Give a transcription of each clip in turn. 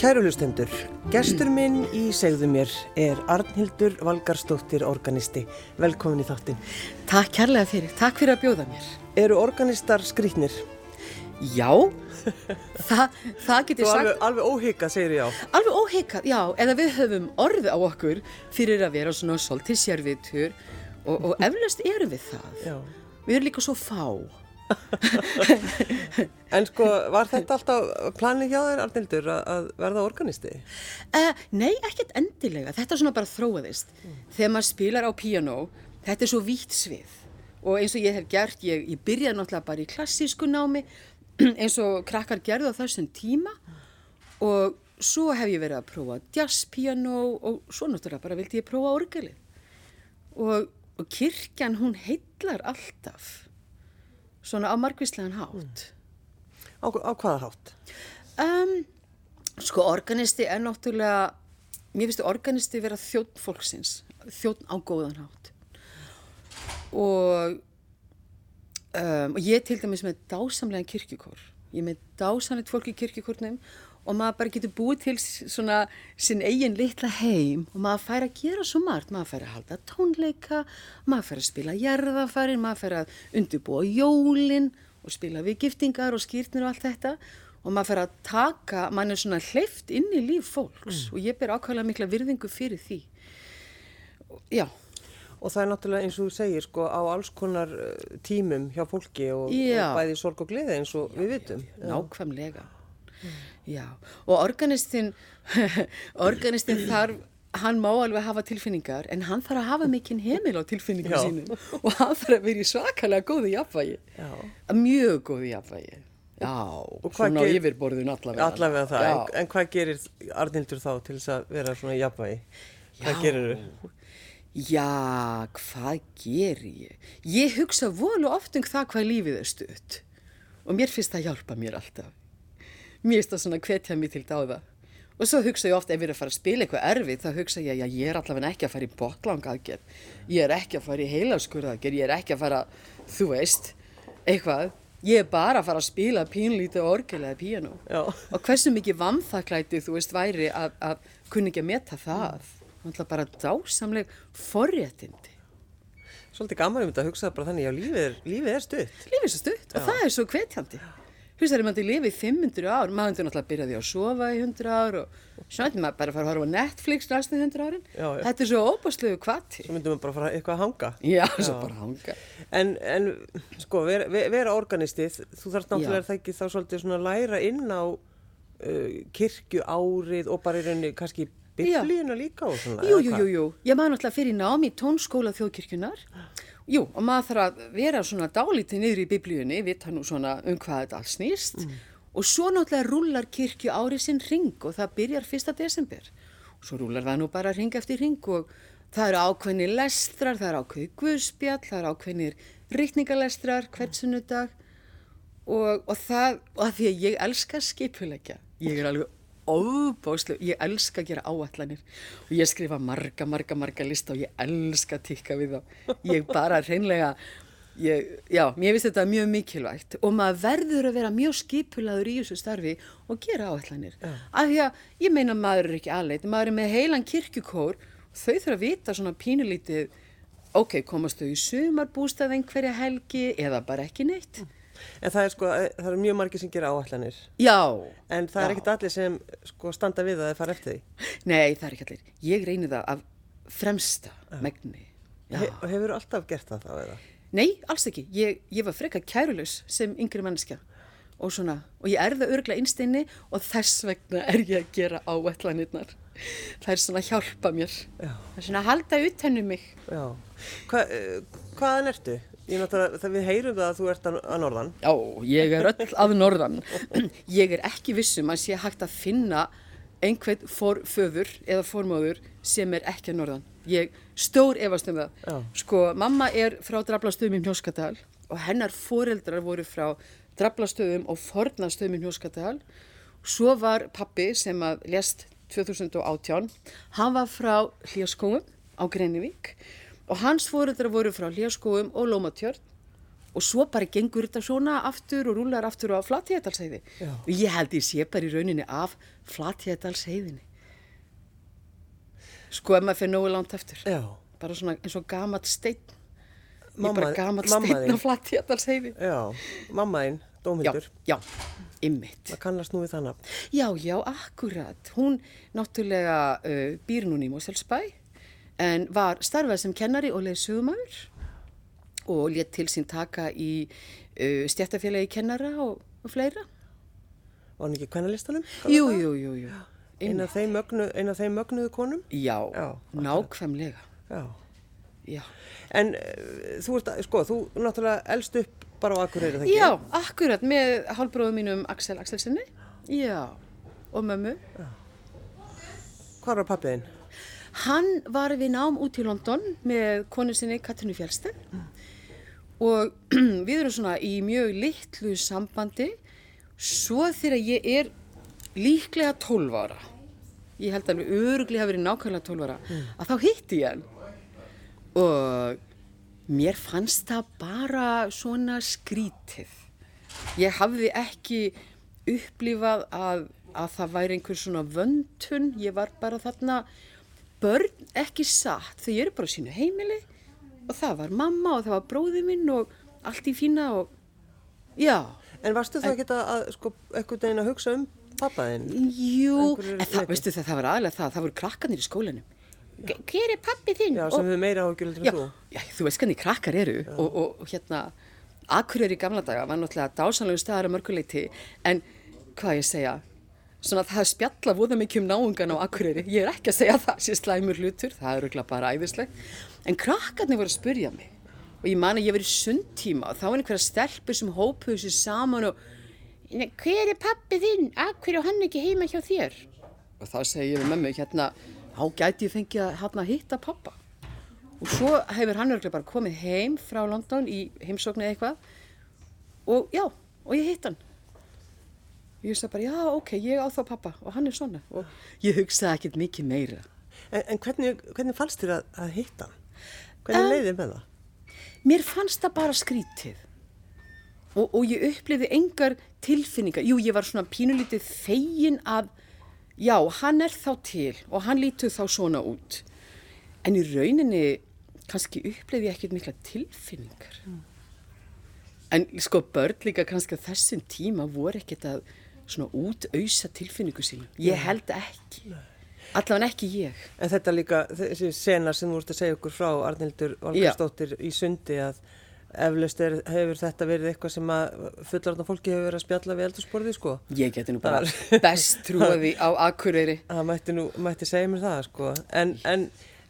Kæru hlustendur, gestur minn í segðu mér er Arnhildur Valgarstóttir, organisti. Velkomin í þáttin. Takk kærlega fyrir, takk fyrir að bjóða mér. Eru organistar skrýtnir? Já, Þa, það getur sagt... Alveg, alveg óhyggjað, segir ég á. Alveg óhyggjað, já, eða við höfum orð á okkur fyrir að vera svona svolítið sérvitur og, og eflaust erum við það. Já. Við erum líka svo fá. en sko, var þetta alltaf planið hjá þér, Arnildur, að verða organisti? Uh, nei, ekkert endilega. Þetta er svona bara þróaðist. Mm. Þegar maður spilar á piano, þetta er svo vítt svið. Og eins og ég hef gert, ég, ég byrjaði náttúrulega bara í klassísku námi eins og krakkar gerðu á þessum tíma og svo hef ég verið að prófa jazzpiano og svo náttúrulega bara vildi ég prófa orgelið og, og kirkjan hún heillar alltaf svona á margvíslegan hátt. Á, á hvaða hátt? Um, sko organisti er náttúrulega mér finnst organisti vera þjótt fólksins þjótt á góðan hátt. Og Um, og ég til dæmis með dásamlega kirkjukór. Ég með dásamlegt fólk í kirkjukórnum og maður bara getur búið til svona sinn eigin litla heim og maður fær að gera svo margt maður fær að halda tónleika maður fær að spila jarðafarin maður fær að undirbúa jólin og spila við giftingar og skýrtnir og allt þetta og maður fær að taka mann er svona hleyft inn í líf fólks mm. og ég ber ákvæmlega mikla virðingu fyrir því já Og það er náttúrulega eins og þú segir sko á alls konar eh, tímum hjá fólki og, og bæði sorg og gleði eins og já, við vitum. Já, nákvæmlega. Mm. Já, og organistinn, organistinn þarf, hann má alveg hafa tilfinningar en hann þarf að hafa mikinn heimil á tilfinningum sínum og hann þarf að vera í svakalega góðu jafnvægi. Já. Mjög góðu jafnvægi. Já, svona ger... yfirborðun allavega. Allavega það, en, en hvað gerir Arnildur þá til þess að vera svona jafnvægi? Hvað gerir þau? Já, hvað ger ég? Ég hugsa volu oft um það hvað lífið er stutt og mér finnst það hjálpa mér alltaf. Mér finnst það svona hvetja mér til dáða. Og svo hugsa ég ofta ef ég er að fara að spila eitthvað erfið þá hugsa ég að ég er allavega ekki að fara í botlangaðgerð. Ég er ekki að fara í heilaskurðaðgerð, ég er ekki að fara, þú veist, eitthvað. Ég er bara að fara að spila pínlítið orgelega píano. Já. Og hversu mikið vamþaklætið þú veist væri að, að kunni ekki að meta það. Mm náttúrulega bara dásamleg forréttindi. Svolítið gaman um þetta að hugsa bara þannig að lífið er, lífið er stutt. Lífið er stutt og það er svo hvetjandi. Húsar er maður til að lifa í 500 ár, maður endur náttúrulega að byrja því að sofa í 100 ár og svo endur maður bara að fara að horfa á Netflix næstu 100 árin. Já, já. Þetta er svo óbústlegu kvati. Svo myndum við bara að fara eitthvað að hanga. Já, já. svo bara að hanga. En, en sko, vera, vera organistið, þú þarfst náttúrulega það ekki þá svolítið svona að læra inn á uh, kirkju árið og bara í rauninni kannski biblíuna líka og svona? Jú, jú, jú, jú. Ég maður náttúrulega fyrir nám í tónskóla þjóðkirkjunar. Jú, og maður þarf að vera svona dálítið niður í biblíunni, vita nú svona um hvað þetta alls snýst. Mm. Og svo náttúrulega rullar kirkju árið sinn ring og það byrjar fyrsta desember. Og svo rullar það nú bara ring eftir ring og það eru ákveðnir lestrar, það eru ákveðir guðspjall, það eru ákveðnir rikningalestrar hvert sunnudag og, og það, og að því að ég elska skipulegja, ég er alveg óbáslu, ég elska að gera áallanir og ég skrifa marga, marga, marga lista og ég elska að tikka við þá. Ég bara reynlega ég, já, mér finnst þetta mjög mikilvægt. Og maður verður að vera mjög skipulaður í þessu starfi og gera áallanir ja. af því að ég meina maður er ekki aðleit maður er með heilan kirkjukór. Þau þurfa að vita svona pínulítið ok, komast þau í sumarbústað einhverja helgi eða bara ekki neitt En það er sko, eh, það eru mjög margir sem gera áallanir. Já. En það er ekkert allir sem sko standa við að það fara eftir því. Nei, það er ekki allir. Ég reynir það af fremsta já. megni. Já. He, hefur þú alltaf gert það þá eða? Nei, alls ekki. Ég, ég var frekka kærulus sem yngri mannskja og svona, og ég er það örgla einstinni og þess vegna er ég að gera áallanirnar. Það er svona að hjálpa mér. Já. Það er svona að halda ut hennu mig. Já. Hva, uh, hvaðan ertu? Ég náttúrulega, þegar við heyrum það að þú ert að norðan. Já, ég er öll að norðan. Ég er ekki vissum að sé hægt að finna einhvern fórföður eða fórmóður sem er ekki að norðan. Ég stór efast um það. Já. Sko, mamma er frá Drablastöðum í Mjóskadal og hennar fóreldrar voru frá Drablastöðum og Fornastöðum í Mjóskadal. Svo var pappi sem að lest 2018, hann var frá Hljóskóum á Greinivík og hans fóruðra voru frá Hljaskóum og Lómatjörn og svo bara gengur þetta svona aftur og rúlar aftur á Flatíðadalsheiði Já. og ég held ég sé bara í rauninni af Flatíðadalsheiðinni sko ef maður fyrir nógu langt eftir Já. bara svona eins og gamat steinn ég er Mamma- bara gamat þín. á Flatíðadalsheiði Já, mamma þín, já, Dómhildur, já, ymmit það kannast nú við þannig. Já, já, akkurat. Hún náttúrulega uh, býr núna í Moselsbæ en var starfað sem kennari og leið sögumæður og létt til sín taka í uh, stjættafélagi kennara og, og fleira. Var hann ekki kvennalistanum? Jú, jú, jú, jú. Einn af þeim, mögnu, þeim mögnuðu konum? Já, Já, nákvæmlega. Já. Já. En uh, þú ert, sko, þú náttúrulega elst upp bara á Akureyri, ekki? já, akkurat með hálfbróðum mínum Axel Axelsinni. Já, og mömmu. Hvar var pappiðinn? Hann var við nám út í London með konu sinni Katrínu Fjálstein og við erum svona í mjög litlu sambandi. Svo þegar ég er líklega 12 ára ég held að við öruglega hafa verið nákvæmlega 12 ára að þá hitti ég hann. Og mér fannst það bara svona skrítið. Ég hafði ekki upplifað að, að það væri einhver svona vöndun ég var bara þarna börn ekki satt þau eru bara á sínu heimili og það var mamma og það var bróði minn og allt í fína og já En varstu það ekki að, sko, ekkert einn að hugsa um pappaðinn? Jú, en það, veistu það, það var aðlega það, það voru krakkarnir í skólanum. Hver er pappi þinn? Já, sem við meira já, en þú. já, þú veist hvernig krakkar eru og, og, og hérna, Akureyri í gamla daga var náttúrulega dásanlegu staðar að mörguleiti en hvað ég segja, svona það spjalla voða mikið um náungan á Akureyri, ég er ekki að segja það sé slæmur hlutur, það er auðvitað bara æðislegt, en krakkarnir voru að spurja mig og ég man að ég í sundtíma og þá var einhverja stelpur sem hópuðu sér saman og "Nei, hver er pappi þinn? Akkur er hann ekki heima hjá þér? Og þá segi ég við mömmu hérna, þá gæti ég fengið að hérna hitta pappa. Og svo hefur hann örglega bara komið heim frá London í heimsóknu eða eitthvað og já, og ég hitt hann. Ég hugsa bara, já, ok, ég á þá pappa og hann er svona. Og ég hugsaði ekkert mikið meira. En, en hvernig, hvernig fannst þér að, að hitta hann? Hvernig um, leiðið með það? Mér fannst það bara skrítið og, og ég upplifði engar tilfinningar. Jú, ég var svona pínulítið fegin að, já, hann er þá til og hann lítur þá svona út. En í rauninni kannski upplifði ég ekkert mikla tilfinningar. En sko börn líka kannski á þessum tíma voru ekkert að svona útauðsa tilfinningu sín. Ég held ekki. Allavega ekki ég. En þetta líka, þessi sena sem þú ert að segja okkur frá Arnildur Valgarsdóttir í sundi að eflaust er, hefur þetta verið eitthvað sem að fullarna fólki hefur verið að spjalla við eldursporði, sko. Ég geti nú bara best trúaði á Akureyri. Það mætti nú, mætti segja mér það, sko. En, en,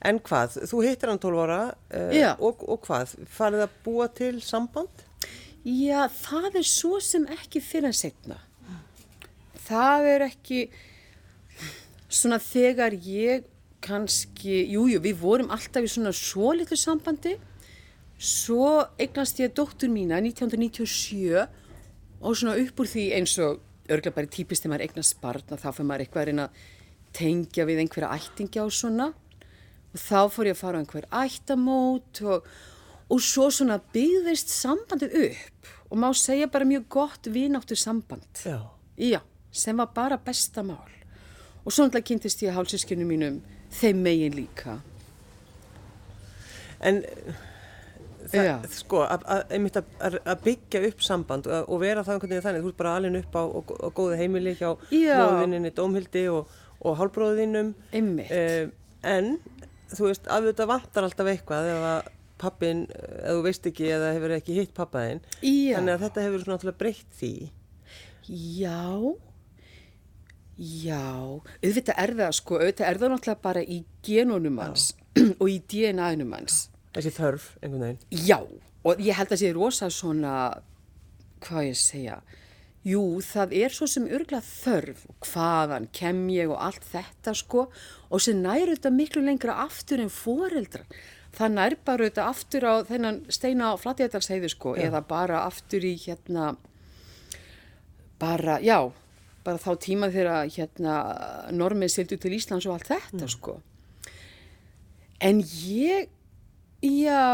en hvað? Þú hittir hann 12 ára uh, og, og hvað? Farið að búa til samband? Já, það er svo sem ekki fyrir að setna. Það er ekki svona þegar ég kannski, jújú, jú, við vorum alltaf í svona svo litlu sambandi, svo eignast ég dóttur mína 1997 og svona upp úr því eins og örgulega bara típist þegar maður eignast barn og þá fyrir maður eitthvað að reyna að tengja við einhverja ættingja og svona og þá fór ég að fara á einhver ættamót og, og svo svona byggðist sambandið upp og má segja bara mjög gott vináttu samband. Já. Já, sem var bara besta mál. Og svo náttúrulega kynntist ég hálsískinu mínum þeim megin líka. En það, Já. sko, að, byggja upp samband og, og vera það einhvern veginn þannig, þú ert bara alveg upp á og góðu heimili hjá Já. móðinninni Dómhildi og, og hálbróðinum. Einmitt. en, þú veist, að þetta vantar alltaf eitthvað ef að pappin, eða þú veist ekki eða hefur ekki hitt pappaðinn. Þannig að þetta hefur svona náttúrulega breytt því. Já, já, auðvitað er það sko, auðvitað er það náttúrulega bara í genunum hans og í DNA-num hans. Þessi þörf, einhvern veginn. Já, og ég held að sé rosa svona, hvað ég segja, jú, það er svo sem örgla þörf, hvaðan kem ég og allt þetta sko, og sem næru þetta miklu lengra aftur en foreldrar. Það nær bara þetta aftur á þennan steina á flatjættalsheiði sko, eða bara aftur í hérna, bara, já, bara þá tíma þegar hérna normið sildu til Íslands og allt þetta sko. En ég, já,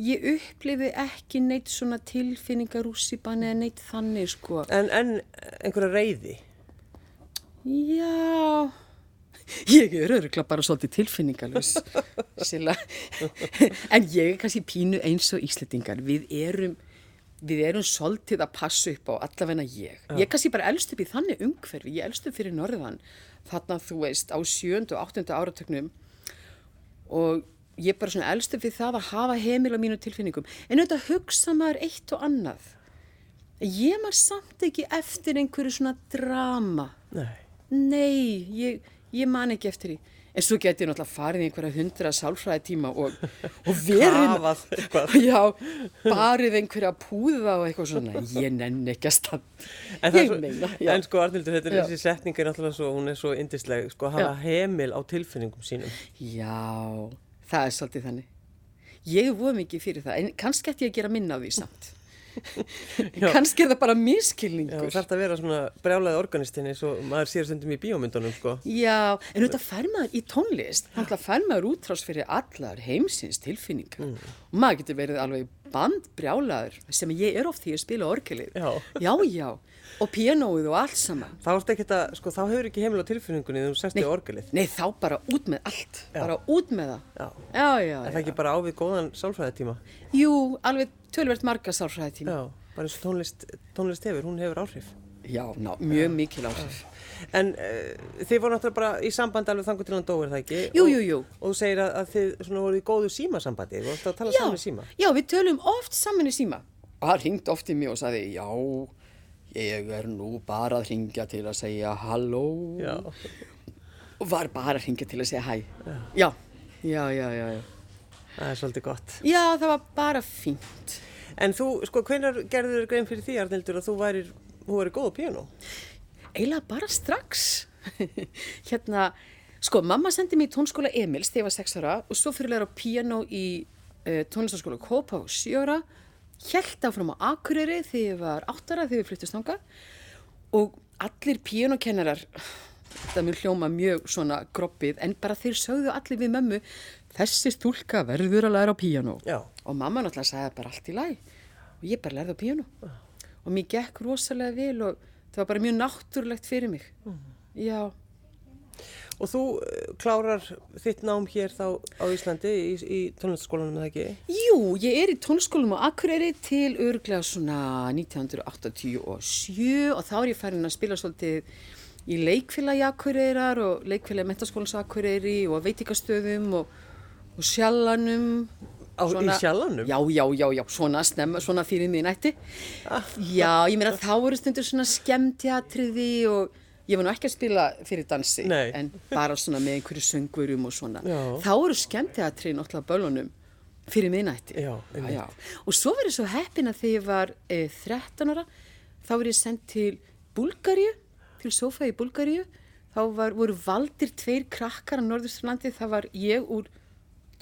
ég upplifi ekki neitt svona tilfinningarússipan eða neitt þannig sko. En, en einhverja reyði? Já, ég er öruglega bara svolítið tilfinningalus, Silla. En ég er kannski pínu eins og Íslandingar. Við erum, við erum svolítið að passa upp á allavegna ég. Ég er kannski bara elst upp í þannig umhverfi. Ég elst upp fyrir norðan. Þarna, þú veist, á sjöndu og áttundu áratöknum og ég bara svona elst upp við það að hafa heimil á mínu tilfinningum. En auðvitað hugsa maður eitt og annað. Ég maður samt ekki eftir einhverju svona drama. Nei. Nei, ég, ég man ekki eftir því. En svo geti ég náttúrulega farið í einhverja hundra sálfræði tíma og, og verið... Já, barið einhverja púða og eitthvað svona. Ég nenn ekki að stand. En, svo, meina, en sko Arnildur, þetta er Já. þessi setning er náttúrulega svo, hún er svo indisleg, sko að hafa heimil á tilfinningum sínum. Já, það er svolítið þannig. Ég voða mikið fyrir það, en kannski ætti ég að gera minna á því samt. Já. kannski er það bara Já, miskilningur. þarf að vera svona brjálaði organistin eins og maður sér stundum í bíómyndunum, sko. Já, en þetta fær maður í tónlist, þannig að fær maður útrás fyrir allar heimsins tilfinningar. Mm. Og maður getur verið alveg bandbrjálaður sem ég er oft því að spila orgelið. Já. já, já, og pianoið og allt saman. Þá sko, þá hefur ekki heimil á tilfinningunni þú sest í orgelið. Nei, þá bara út með allt, bara út með það. Já. Já, já, Er það já. ekki bara á við góðan sálfræðitíma? Jú, alveg tölvert marga sálfræði tíma. Já, bara eins og tónlist, tónlist hefur, hún hefur áhrif. Já, ná, mjög mikil áhrif. En uh, þið voru náttúrulega bara í sambandi alveg þangur til hann dóir það ekki? Jú, Og- jú, jú. Og þú segir að, að þið svona voru í góðu símasambandi, þú vorst að tala saman í síma. já, við tölum oft saman í síma. Og hann ringd oft í mig og sagði, já, ég er nú bara að ringja til að segja halló. Já. Og var bara að ringja til að segja hæ. Já, já, já, já, já. Það er svolítið gott. Já, það var bara fínt. En þú, sko, hvenar gerður þér grein fyrir því, Arnildur, að þú værir, þú væri góð á píanó? Eiginlega bara strax. hérna, sko, mamma sendi mér í tónskóla Emils þegar ég var 6 ára og svo fyrir að læra á piano í uh, tónlistaskóla Kópa og 7 ára. Hjælt áfram á Akureyri þegar ég var 8 ára þegar við flyttist þangað og allir pianokennarar, þetta mun hljóma mjög svona groppið, en bara þeir sögðu allir við mömmu, þessi stúlka verður að læra á. Já. Og mamma náttúrulega sagði bara allt í læg og ég bara lærði á piano. Og mér gekk rosalega vel og það var bara mjög náttúrulegt fyrir mig. Já, Og þú uh, klárar þitt nám hér þá á Íslandi í, í tónlistaskólanum, eða ekki? jú, ég er í tónskólum á Akureyri til örglega svona 1987 og þá er ég farin að spila svolítið í leikfélagi Akureyrar og leikfélagi mentaskólans Akureyri og veitikastöðum og, og sjallanum. Á- í Sjallanum? Já, já, já, já, svona snemma, svona fyrir miðnætti. Já, ég meina þá voru stundur svona skemmtjatriði og ég var nú ekki að spila fyrir dansi Nei. en bara svona með einhverju söngurum og svona. Já. Þá voru skemmtjatriði náttúrulega bölunum fyrir miðnætti. Já, já. Og svo ég svo heppin að þegar ég var e, 13 ára, þá var ég sendt til Búlgaríu, til Sofia í Búlgaríu. Þá var, voru valdir tveir krakkar á Norðurstrlandi, það var ég úr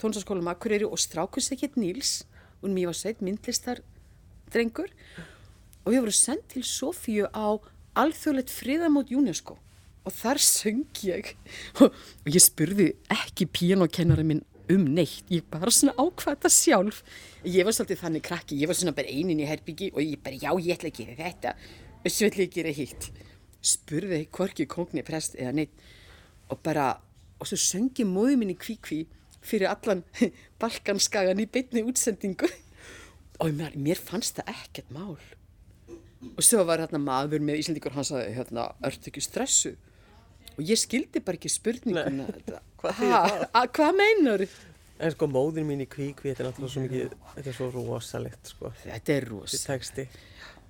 tónsaskólum Akureyri og strákursekett Níls og mér var sveit myndlistar drengur og við vorum sendt til Sofíu á alþjóðlegt friðamót UNESCO og þar söng ég. Og, ég spurði ekki píanokennara minn um neitt, ég bara svona ákvæða sjálf. Ég var svolítið þannig krakki, ég var svona bara einin í herbyggi og ég bara já ég ætla að gera þetta. Og svo ætla ég að gera hitt. Spurði hvorki kongni prest eða neitt og bara, og svo söngi móði minni kvíkví fyrir allan balkanskagan í beinni útsendingu. Og mér, mér fannst það ekkert mál. Og svo var hérna maður með Íslandíkur hann sagði hérna, ertu ekki stressu? Og ég skildi bara ekki spurninguna. Hvað að- hvað meinar En sko, móðin mín í kvíkvi, þetta er náttúrulega svo mikið, þetta er svo rosalegt, sko. þetta er Þessi ros, texti.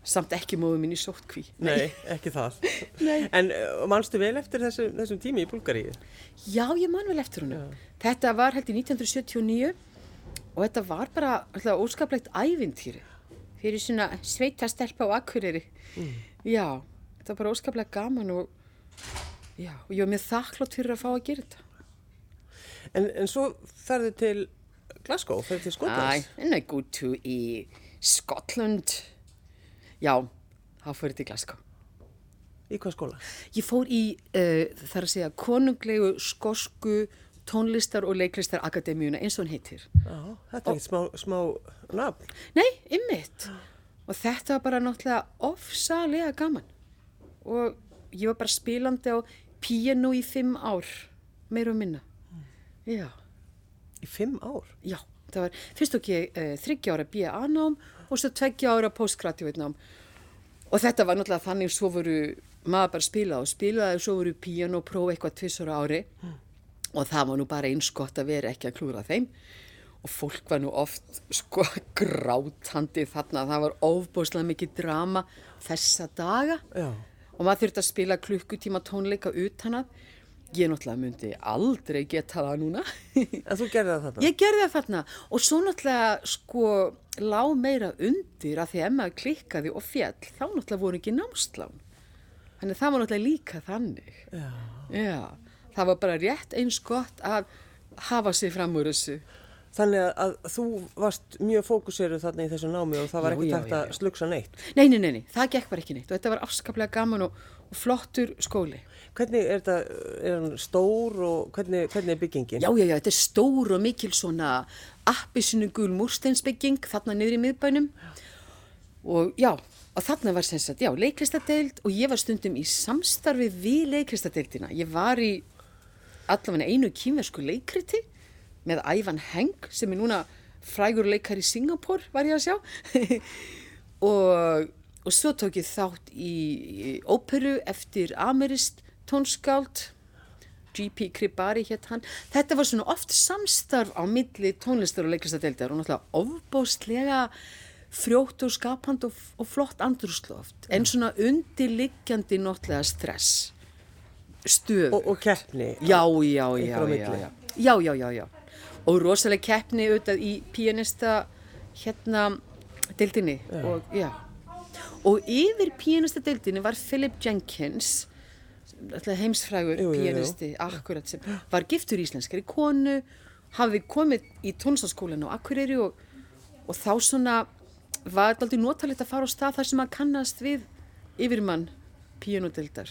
Samt ekki móðu mín í sótkví Nei, ekki það. Nei. En uh, manstu vel eftir þessu, þessum tími í Búlgaríu? Já, ég man vel eftir honum. Þetta var held í 1979 og þetta var bara alltaf óskaplegt ævintýri fyrir svona sveitastelpa á Akureyri. Já, þetta var bara óskaplega gaman og, já, og ég var með þakklátt fyrir að fá að gera þetta. En, en svo ferðu til Glasgow, ferðu til Skotlands. Æ, en I go to í Scotland. Já, þá fór ég til Glasgow. Í hvað skóla? Ég fór í, uh, þar að segja, konunglegu skosku tónlistar og leiklistar akademíuna eins og hann heitir. Já, þetta er ekkert smá, smá nafn. Nei, ymmit. Og þetta var bara náttúrulega ofsalega gaman. Og ég var bara spilandi á piano í fimm ár, meira og minna. Já, Í fimm ár? já. Það var fyrst og ekki uh, þryggja ára BA nám og svo tveggja ára postgraduate nám. Og þetta var náttúrulega þannig svo voru maður bara spila og spilaði og svo voru piano próf eitthvað tvissara ári. Og það var nú bara eins gott að vera ekki að klúra þeim. Og fólk var nú oft sko grátandi þarna. Það var ofbúslega mikið drama þessa daga. Já. og maður þurfti að spila klukkutíma tónleika utan að ég náttúrulega myndi aldrei geta það núna En þú gerði það þarna? Ég gerði það þarna og svo náttúrulega sko lág meira undir að því að maður klikkaði og fjall þá náttúrulega voru ekki námslán. Þannig það var náttúrulega líka þannig. Já. Já, það var bara rétt eins gott að hafa sig fram úr þessu. Þannig að, þú varst mjög fókuseruð þarna í þessu námi og það var Já, ekki takt að slugsa neitt. Nei, nei, nei, nei, það gekk bara ekki neitt og þetta var afskaplega gaman og, og flottur skóli. Hvernig er þetta, er hann stór og hvernig, hvernig er byggingin? Já, já, já, þetta er stór og mikil svona appisinu gul múrsteinsbygging þarna niður í miðbænum og já, og þarna var sem sagt, já, leiklistadeild og ég var stundum í samstarfi við leiklistadeildina. Ég var í allavega einu kýmversku leikriti með Ævan Heng sem er núna frægur leikar í Singapur, var ég að sjá. og, og svo tók ég þátt í, í óperu eftir amerist tónskáld G.P. Kribari hétt hann. Þetta var svona oft samstarf á milli tónlistar og leiklistadeildar og náttúrulega ofbóstlega frjótt og skapand og, og flott andrúsloft en svona undirliggjandi náttúrulega stress stöð. Og, og keppni? Já, já, já, já, já, já, já. Og rosalega keppni auðvitað í pianista hérna deildinni og. Og yfir pianista deildinni var Philip Jenkins, heimsfrægur pianisti, akkurat sem var giftur íslenskari konu, hafði komið í tónstaskólan á Akureyri og, og þá svona var þetta aldrei notalegt að fara á stað þar sem að kannast við yfirmann píanudeldar.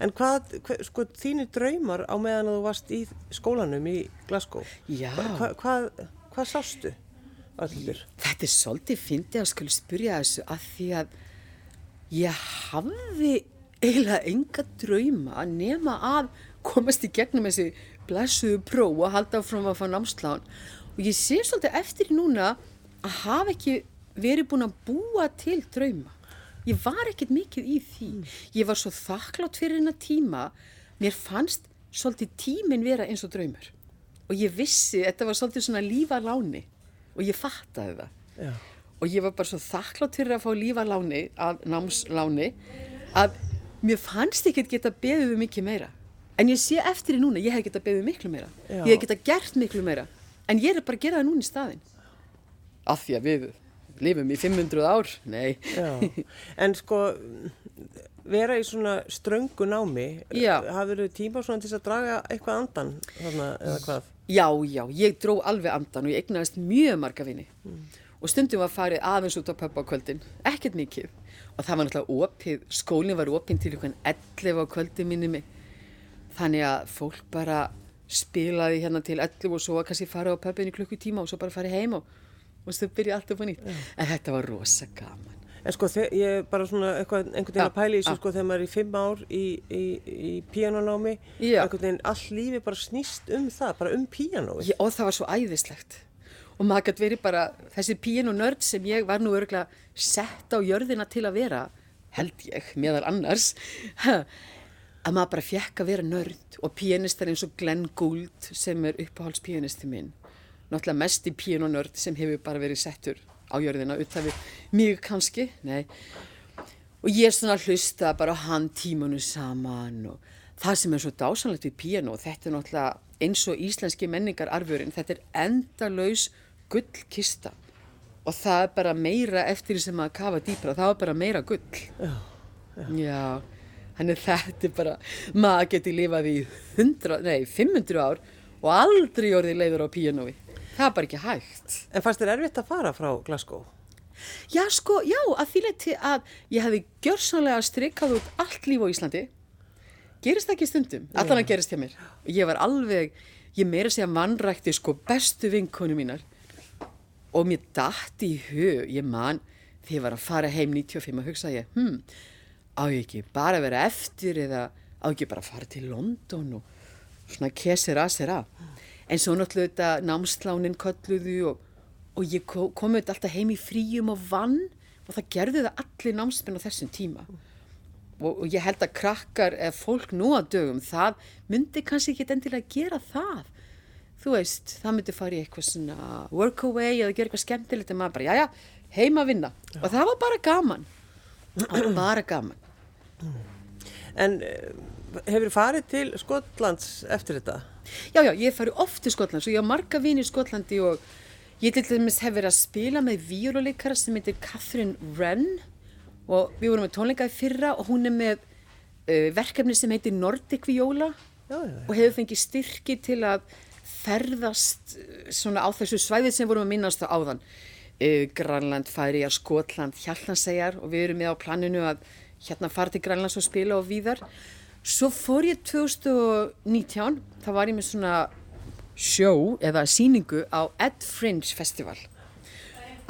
En hvað, hver, sko, þínir draumar á meðan að þú varst í skólanum í Glasgow? Já. Hva, hva, hvað, hvað sástu allir? Þetta er svolítið fyndið að skulu spyrja þessu að því að ég hafði eiginlega enga drauma nema að komast í gegnum þessi blessuðu próf og halda áfram að fá námslán og ég sé svolítið eftir núna að hafa ekki verið búin að búa til drauma. Ég var ekkert mikið í því. Ég var svo þakklátt fyrir hennar tíma. Mér fannst svolítið tíminn vera eins og draumur. Og ég vissi, þetta var svolítið svona lífaláni og ég fattaði það. Já. Og ég var bara svo þakklátt fyrir að fá lífaláni, að námsláni, að mér fannst ekki geta beðið um mikið meira. En ég sé eftir því núna, ég hef geta beðið miklu meira. Já. Ég hef geta gert miklu meira. En ég er bara að gera það núna í staðinn. Af því að við lifum í 500 ár? Nei. Já. En sko, vera í svona ströngu námi, Já. hafður þau tíma svona til að draga eitthvað andan þarna eða hvað? Já, já, ég dró alveg andan og ég egnaðist mjög marga vini. Og stundum var farið aðeins út á pöppa á kvöldin, ekkert mikið. Og það var náttúrulega opið, skólinn var opinn til ykkur 11 á kvöldin minni mig. Þannig að fólk bara spilaði hérna til 11 og svo var kannski farið á pöppin í klukkutíma og svo bara farið heim og, og svo byrja allt upp á nýtt. En þetta var rosa gaman. En sko, ég bara svona eitthvað, einhvern veginn að pæla í þessu, sko, þegar maður er í fimm ár í, í, í píanonámi, Já. einhvern veginn all lífi bara snýst um það, bara um. Ég, og það var svo æðislegt og maður gæti verið bara þessi píin og nörd sem ég var nú örgulega sett á jörðina til að vera held ég, meðal annars að maður bara fekk að vera nörd og píanistar eins og Glenn Gould sem er uppáhaldspíanisti minn. Náttúrulega mest í píin og nörd sem hefur bara verið settur á jörðina utan við mig kannski, nei. Og ég svona hlusta bara á hann tímanu saman og það sem er svo dásanlegt við píano og þetta er náttúrulega eins og íslenski menningar arfurinn, þetta er endalaus gullkista og það er bara meira eftir því sem maður kafa dýpra, það er bara meira gull. Já, Já, þannig þetta er bara, maður getur lifað í 100, nei 500 ár og aldrei orðið leiður á píanói. Það er bara ekki hægt. En fannst þér erfitt að fara frá Glasgow? Já, sko, já, að því leiti að ég hefði gjörsanlega strikkað út allt líf á Íslandi. Gerist það ekki stundum? Allan að gerist hjá mér. Ég var alveg ég meira segja mannrækti sko bestu vinkonu mínar og mér dætti í hug, ég man þegar ég var að fara heim 95 og hugsa ég, hm, á ég ekki bara að vera eftir eða á ekki bara að fara til London og svona kesir að sér að. En svo náttúrulega þetta námslánin kolluðu og, og ég kom, kom auðvitað alltaf heim í fríum og vann og það gerði það allir námsmenn á þessum tíma. Og, og ég held að krakkar eða fólk nú að dögum, það myndi kannski ekki endilega gera það. Þú veist, það myndi fara í eitthvað svona workaway eða gera eitthvað skemmtilegt en maður bara, já já, heima að vinna. Já. Og það var bara gaman. Það var bara gaman. En eh, hefur farið til Skotlands eftir þetta? Já, já, ég fari oft til Skotlands og ég har marga vini í Skotlandi og ég til dæmis hef verið að spila með víruleikara sem heitir Catherine Wren og við vorum með tónleikaði fyrra og hún er með uh, verkefni sem heitir Nordic Viola já, já, já. og hefur fengið styrki til að ferðast svona á þessu svæði sem vorum að minnast á áðan uh, Granland, Færiar, Skotland, Hjallansegar og við erum með á planinu að hérna fara til Grænlands og spila og víðar. Svo fór ég 2019, þá var ég með svona sjó eða síningu á Ed Fringe Festival.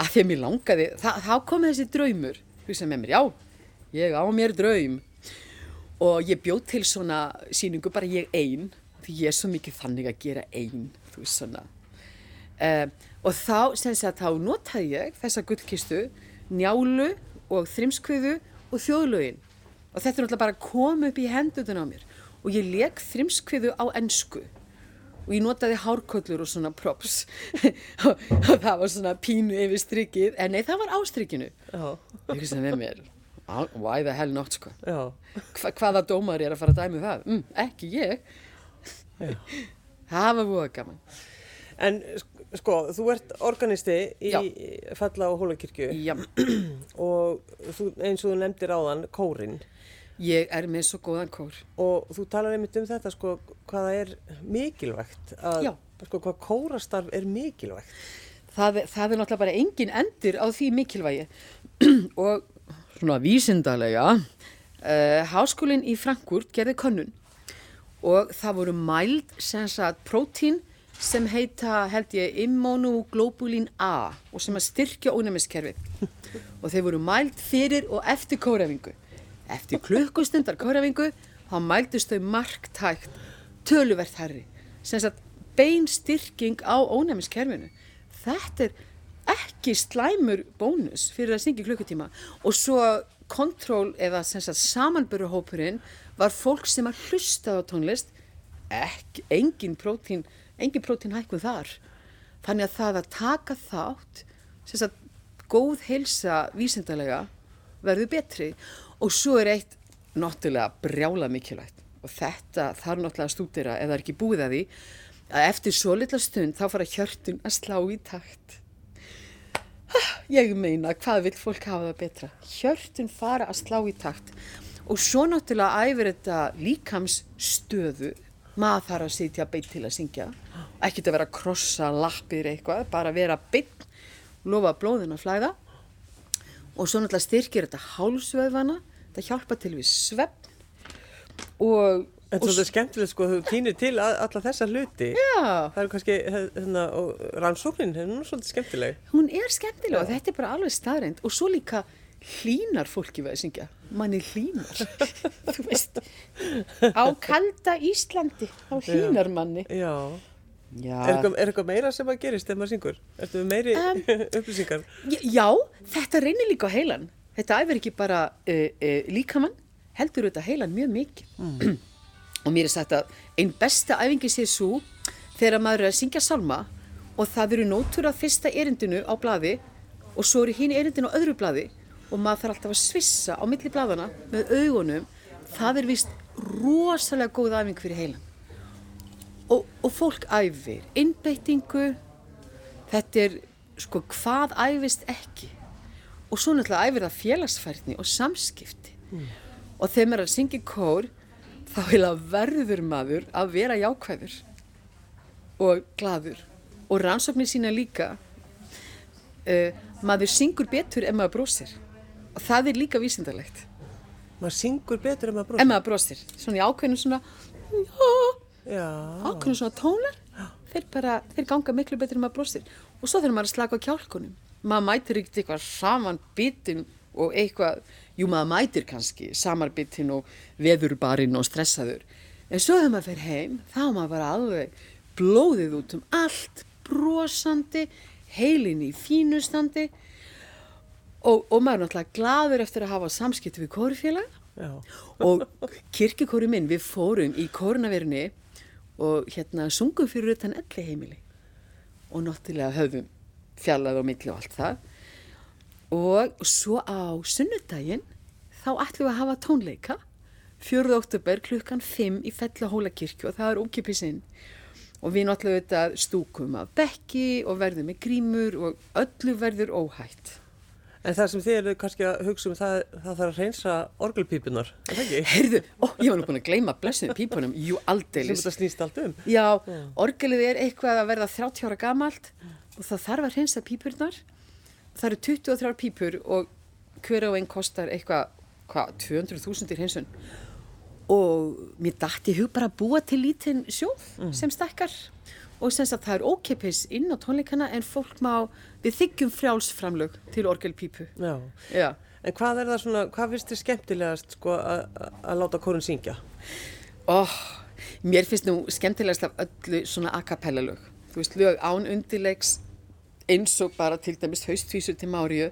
Að að mér langaði, þá kom þessi draumur, sem með mér, já, ég á mér draum. Og ég bjóð til svona síningu, bara ég einn, því ég er svo mikið þannig að gera einn, þú veist svona. Uh, og þá, þá notaði ég þessa gullkistu, njálu og þrimskviðu og þjóðlögin. Og þetta er náttúrulega bara að koma upp í hendutun á mér. Og ég leik þrimskviðu á ennsku og ég notaði hárköllur og svona props. Og, það var svona pínu yfir strikið en nei það var ástrikinu. Ég sem við mér why the hell not sko? Hva, hvaða dómar er að fara að dæmi um það? Mm, ekki ég það var búið gaman en Sko, þú ert organisti í Já. Falla og Hólakirkju og þú, eins og þú nefndir áðan kórin. Ég er með svo góðan kór. Og þú talar einmitt um þetta, sko, hvaða er mikilvægt, að, sko, hvað kórastarf er mikilvægt? Það, það er náttúrulega bara engin endur á því mikilvægi og svona vísindarlega, uh, háskólinn í Frankúrt gerði konnun og það voru mæld sem sagt prótín sem heita held ég immunoglobulin A og sem að styrkja ónæmiskerfið og þeir voru mælt fyrir og eftir kórafingu. Eftir klukkustundar kórafingu þá mæltust þau marktækt töluvert herri sem sagt bein styrking á ónæmiskerfinu. Þetta er ekki slæmur bónus fyrir að syngja klukkutíma og svo kontról eða samanböruhópurinn var fólk sem að hlusta á tónlist ekki, engin prótín engin prótín hækkuð þar. Þannig að það að taka þátt sem að góð heilsa vísindarlega verður betri. Og svo er eitt náttúrulega brjála mikilvægt og þetta þarf náttúrulega að stúdira eða er ekki búið að því að eftir svo litla stund þá fara hjörtun að slá í takt. Ég meina hvað vil fólk hafa það betra? Hjörtun fara að slá í takt og svo náttúrulega æfir þetta líkams stöðu maður þarf að sitja beitt til að syngja ekkert að vera að krossa lappir eitthvað, bara vera beitt lofa blóðin að flæða og svo náttúrulega styrkir þetta hálsvöðvana, þetta hjálpa til við svepp og En þetta er skemmtilegt sko, þú týnir til alla þessa hluti. Já. Það er kannski, hérna, og rannsóknin, hún er svolítið skemmtileg. Hún er skemmtileg Já. og þetta er bara alveg staðrænt og svo líka hlínar fólki við að syngja manni hlínar. Þú veist á kalda Íslandi á hlínar manni. Já, já. Er, eitthvað, er eitthvað meira sem að gerist þegar maður syngur? Ertu meiri um, upplýsingar? já, þetta reynir líka á heilan. Þetta æfir ekki bara uh, uh, líkamann heldur þetta heilan mjög mikið. Mm. og mér er sagt að einn besta æfingi sé svo þegar maður er að syngja salma og það eru nótur af fyrsta erindinu á bladi og svo eru hín erindinu á öðru bladi og maður þarf alltaf að svissa á milli bladana með augunum. Það er vist rosalega góð æfing fyrir heilan. Og, og fólk æfir. Innbeitingu þetta er sko hvað æfist ekki? Og svo náttúrulega æfir það félagsfærni og samskipti. Mm. og þegar maður er að syngja kór þá verður maður að vera jákvæður og gladur og rannsóknir sína líka uh, maður syngur betur en maður brósir það er líka vísindalegt. Maður syngur betur en maður brosir. En maður brosir, svona í ákveðinu svona ákveðinu svona tónar. Þeir bara, þeir ganga miklu betur en maður brosir. Og svo þegar maður er að slaka á kjálkunum maður mætir ekkert eitthvað saman bitin og eitthvað, jú maður mætir kannski saman bitin og veðurbarinn og stressaður. En svo þegar maður fer heim þá maður bara alveg blóðið út um allt brosandi heilin í fínustandi og, og maður er náttúrulega gladur eftir að hafa samskipti við kórufélag og kirkikóri minn við fórum í kórnaverni og hérna sungum fyrir utan elli heimili og náttúrulega höfum fjallað og milli og allt það. Og svo á sunnudaginn þá ætlum við að hafa tónleika. 4. oktober klukkan 5 í Fellahóla kirkju og það er ókipisinn og við náttúrulega stúkum af bekki og verðum með grímur og öllu verður óhætt. En það sem þið eru kannski að hugsa um það, það þarf að reynsa orgelpípunar, er það ekki? Herðu, ó, ég var nú búin að gleyma blessinu pípunum, jú aldeilis. Sem þetta snýst allt um. Já, Já, orgelið er eitthvað að verða 30 ára gamalt og það þarf að reynsa pípurnar. Það eru 23 pípur og hver á einn kostar eitthvað, hvað, 200.000 í reynsun. Og mér dætti hug bara að búa til lítinn sjóð mm. sem stakkar og sem sagt það er ókeppis inn á tónleikana en fólk má, við þykjum frjálsframlög til orgelpípu. Já. Já. En hvað er það svona, hvað finnst þið skemmtilegast sko að láta kórun syngja? Oh, mér finnst nú skemmtilegast af öllu svona a cappella lög. Þú veist, lög án undirleiks eins og bara til dæmis haustvísu til Máriu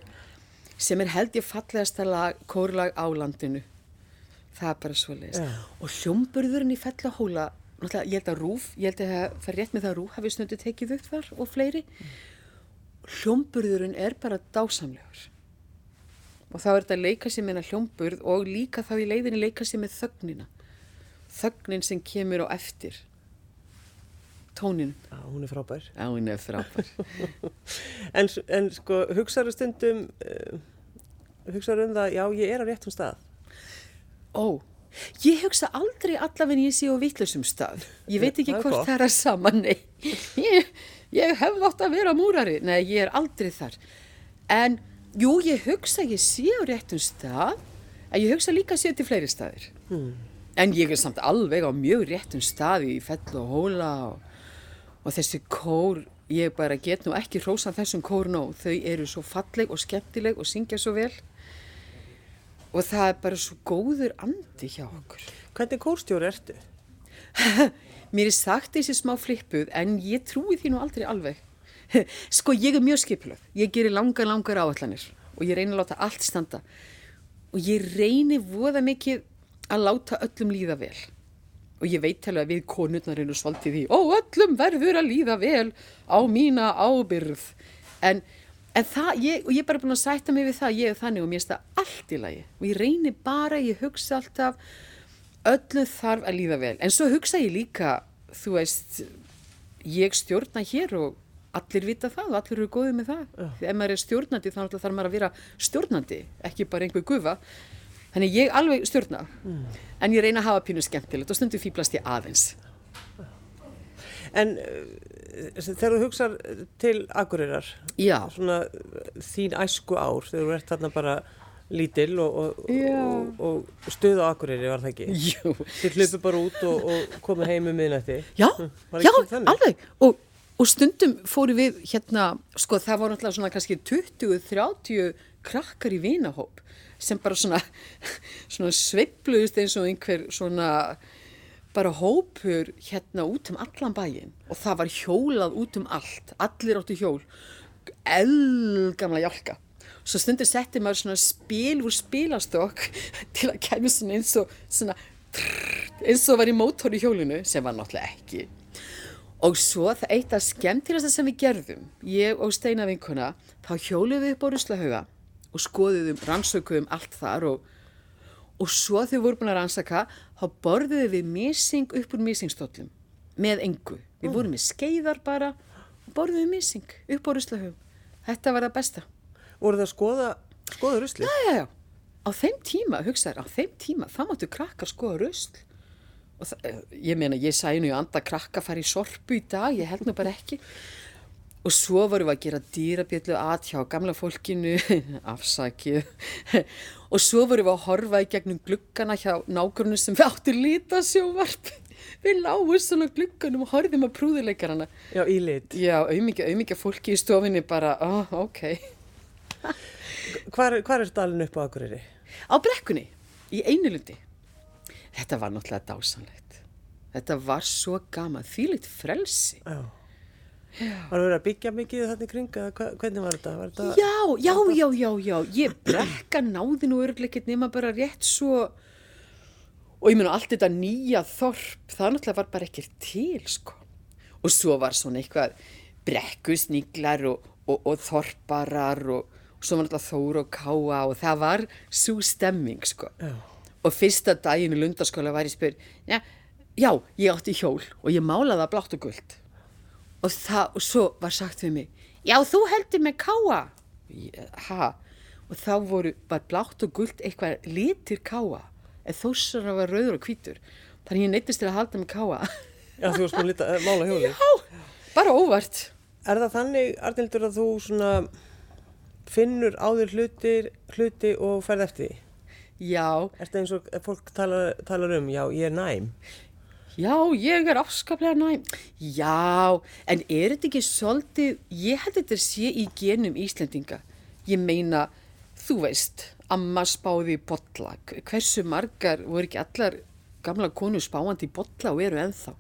sem er held ég fallegasta lag, kórlag á landinu. Það er bara svo leiðist. Yeah. Og hljómburðurinn í fellahóla náttúrulega, ég held að Rúf, ég held að það fer rétt með það að Rúf hafi snöndi tekið upp þar og fleiri. Mm. hljómburðurinn er bara dásamlegur. Og þá er þetta að leika sér með hljómburð og líka þá í leiðinni leika sér með þögnina. Þögnin sem kemur á eftir tónin Já, hún er frábær. Já, hún er frábær. En, en sko, hugsaður stundum uh, hugsaður um það já, ég er á réttum stað? Ó Ég hugsa aldrei allaveg ég sé á vittlusum stað. Ég veit ekki hvort það er að sama, nei. Ég, ég hef átt að vera múrari. Nei, ég er aldrei þar. En, jú, ég hugsa ég sé á réttum stað, en ég hugsa líka sé til fleiri staðir. Hmm. En ég er samt alveg á mjög réttum staði í fell og hóla og, og þessi kór, ég bara get nú ekki hrósa þessum kór nóg. Þau eru svo falleg og skemmtileg og syngja svo vel og það er bara svo góður andi hjá okkur. Hvernig kórstjóri ertu? Mér er sagt þessi smá flippuð en ég trúi því nú aldrei alveg. sko ég er mjög skipluð, ég gerir langar langar áallanir og ég reynir að láta allt standa og ég reynir voða mikið að láta öllum líða vel og ég veit alveg að við konurnar einu svolítið því og öllum verður að líða vel á mína ábyrð en En það, ég, og ég er bara búin að sætta mig við það, ég er þannig og mér finnst það allt í lagi og ég reynir bara, ég hugsa alltaf, öllu þarf að líða vel. En svo hugsa ég líka, þú veist, ég stjórna hér og allir vita það og allir eru góðið með það. Uh. Ef maður er stjórnandi þá þarf maður að vera stjórnandi, ekki bara einhver gufa. Þannig ég alveg stjórna, mm. en ég reyna að hafa pínu skemmtilegt og stundu fýblast ég aðeins. En þegar þú hugsað til Akureyrar, svona þín æsku ár, þegar þú ert þarna bara lítil og, og, og, og stuð á Akureyri, var það ekki? Jú. Þið hlupið bara út og komið heim um miðnætti. Já, já, alveg. Og stundum fóru við hérna, sko það var náttúrulega svona kannski 20-30 krakkar í vinahóp sem bara svona, svona sveipluðist eins og einhver svona bara hópur hérna út um allan bæin og það var hjólað út um allt, allir áttu hjól, elgamla hjálka. Svo stundir setti maður svona spil úr spilastokk til að kemja svona eins og svona eins og var í mótor í hjólinu sem var náttúrulega ekki. Og svo það eitt af skemmtilegasta sem við gerðum, ég og Steina vinkuna, þá hjólum við upp á Ruslahauga og skoðum, rannsökuðum allt þar og og svo við vorum búin að rannsaka þá borðuðum við mísing upp úr mísingstóllum með engu. Við vorum með skeiðar bara og borðuðum mísing upp á ruslahöfum. Þetta var það besta. Voru það að skoða, skoða rusli? já, já, já, á þeim tíma, hugsaður á þeim tíma, það máttu krakka skoða rusl. Og það, ég meina, ég sæði nú að anda krakka fara í sorpu í dag, ég held nú bara ekki Og svo vorum við að gera dýrabjallu að hjá gamla fólkinu, afsakið, og svo vorum við að horfa í gegnum gluggana hjá nákvæmlega sem við áttu lítasjóvarp. við lágum svona glukkanum og horfðum að prúðuleikarana. Já, í lit. Já, auðmikið fólki í stofinni bara, oh, ok. Hvar, hvar er stalin upp á Akureyri? Á brekkunni, í einulundi Þetta var náttúrulega dásanlegt Þetta var svo gama því lit frelsi. Já Var það verið að byggja mikið þannig kring eða hvernig var þetta? Var þetta já, já, já, já, já, ég brekka náði nú örgleikit nema bara rétt svo og ég meina allt þetta nýja þorp, það náttúrulega var bara ekkert til sko og svo var svona eitthvað brekkusniglar og, og, og þorparar og, og svo var náttúrulega þóru og káa og það var svo stemming sko já. og fyrsta daginn í lundarskóla var ég spyr já, já, ég átti hjól og ég málaði það blátt og gullt og, það, og svo var sagt við mig já, þú heldur með káa hæ, og þá voru var blátt og gullt eitthvað litir káa en þósar að vera rauður og hvítur. Þannig ég neittist til að halda mig káa Já, þú varst búin að uh, mála hjóli Já, bara óvart. Er það þannig, Arnildur, að þú svona finnur á þér hluti, hluti og ferð eftir því? Já. Er þetta eins og fólk talar, talar um, já, ég er næm Já, ég er afskaplega næm. Já, en er þetta ekki svolítið, ég held þetta sé í genum Íslendinga. Ég meina, þú veist amma spáði í botla hversu margar voru ekki allar gamla konu spáandi í botla og eru enþá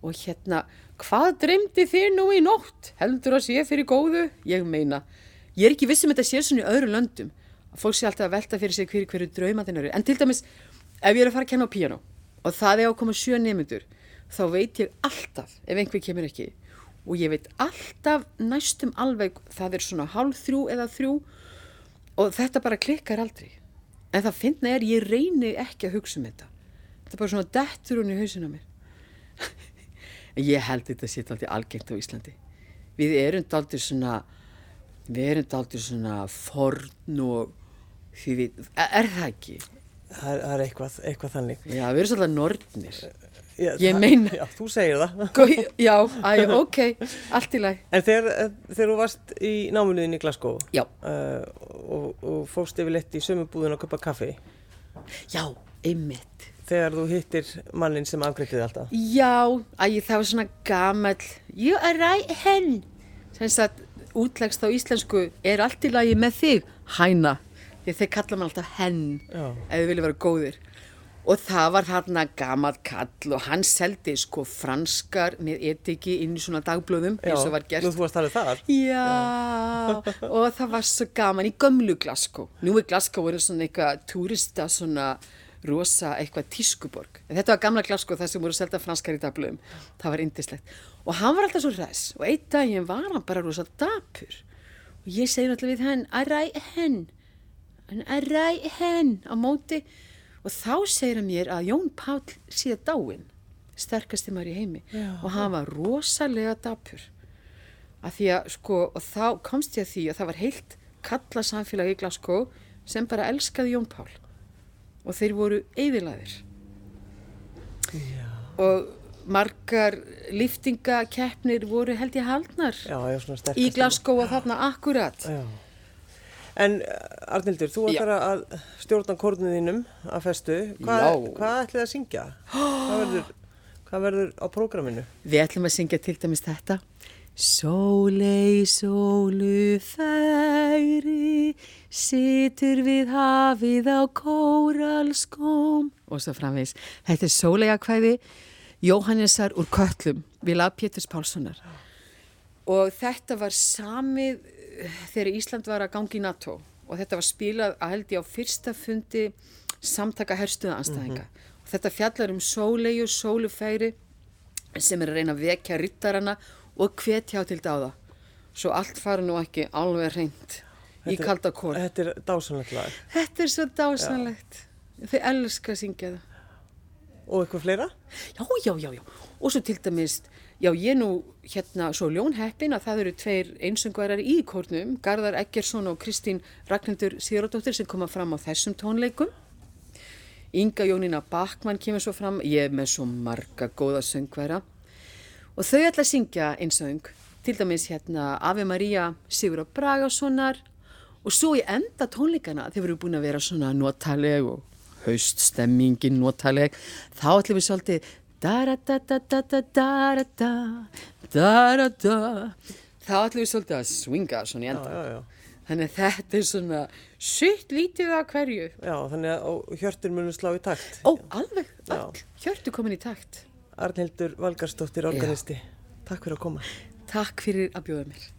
og hérna hvað dreymdi þið nú í nótt? Heldur að sé fyrir góðu? Ég meina, ég er ekki vissum að þetta sé svona í öðru löndum. Að fólk sé alltaf að velta fyrir sig hverju hverju draumatinn eru. En til dæmis ef ég er að fara að kenna á piano og það er á að koma sjö nefndur þá veit ég alltaf ef einhver kemur ekki. Og ég veit alltaf næstum alveg það er svona hálf þrjú eða þrjú og þetta bara klikkar aldrei. En það finna er ég reyni ekki að hugsa um þetta. Þetta er bara svona dettur hún í hausinu á mér. Ég held þetta sé alltaf algengt á Íslandi. Við erum alltaf svona við erum alltaf svona forn og því við, er það ekki? Það er, það er eitthvað, eitthvað þannig. Já, við erum svolítið nortnir Já, ég meina Já, þú segir það. Já, æ, ok, allt í læg En þegar, þegar þú varst í námunuðin í Glasgow uh, og, og fóst yfir lett í sömubúðin að köpa kaffi. Já, einmitt. Þegar þú hittir mannin sem afgreitið alltaf. Já, æ, það var svona gammal You are right hen. Þannig að útlegst á íslensku er allt í lagi með þig, hæna því þeir kalla maður alltaf henn ef þið vilja vera góðir og það var þarna gammal kall og hann seldi sko franskar með etiki inn í svona dagblöðum eins og var gert. Já, þú varst þar þar. Já, og það var svo gaman í gömlu Glasgow. Nú er Glasgow verið svona eitthvað turista svona rosa eitthvað tískuborg. En þetta var gamla Glasgow þar sem voru selda franskar í dagblöðum. Það var indislegt. Og hann var alltaf svo res og einn daginn var hann bara rosa dapur. Og ég segi náttúrulega við henn, að ræ henn, að ræ henn á móti. Og þá segir hann mér að Jón Pál sé dáin sterkasti maður í heimi. Já. og hann var rosalega dapur. Að því að sko og þá komst ég að því að það var heilt kalla samfélagi í Glasgow sem bara elskaði Jón Pál og þeir voru eðilaðir og margar liftingakeppnir voru held ég haldnar já, já, í Glasgow og þarna akkurat. Já. En Arnildur, þú ætlar að stjórna kórnuðinum að festu. Hvað, hvað ætlið að syngja? Hvað verður, hvað verður á prógraminu? Við ætlum að syngja til dæmis þetta. Sólei, sólu færi, situr við hafið á kóralskóm. Og svo framvegs. Þetta er sólega hvæði Jóhannesar úr Köllum, við lag Péturs Pálssonar. Og þetta var samið þegar Ísland var að gangi í NATO og þetta var spilað að held ég á fyrsta fundi samtaka herstuða anstæðinga mm -hmm. og þetta fjallar um sólegu, sólufæri sem er að reyna að vekja rittarana og hvetja á til dáða. Svo allt fara nú ekki alveg reynd í kalda kól Þetta er dásanlegt lag. Þetta er svo dásanlegt þau elska að syngja það. Og eitthvað fleira? Já, já, já, já. Og svo til dæmis Já, ég nú hérna svo ljónheppin að það eru tveir einsöngvarar í kórnum, Garðar Eggersson og Kristín Ragnhildur Sýradóttir sem koma fram á þessum tónleikum. Inga Jónína Bakmann kemur svo fram, ég er með svo marga góða söngværa. Og þau ætla að syngja einsöng, til dæmis hérna Ave Maria Sigur og Bragasonar og svo í enda tónleikana þeir eru búin að vera svona notaleg og hauststemmingin notaleg. Þá ætlum við svolítið þá ætlum við svolítið að swinga svona í enda já, já, þannig að þetta er svona sutt lítið að hverju. Já, þannig að hjörtur munum slá í takt. Ó, alveg, all, hjörtur komin í takt. Arnhildur Valgarsdóttir, organisti. Takk fyrir að koma. Takk fyrir að bjóða mér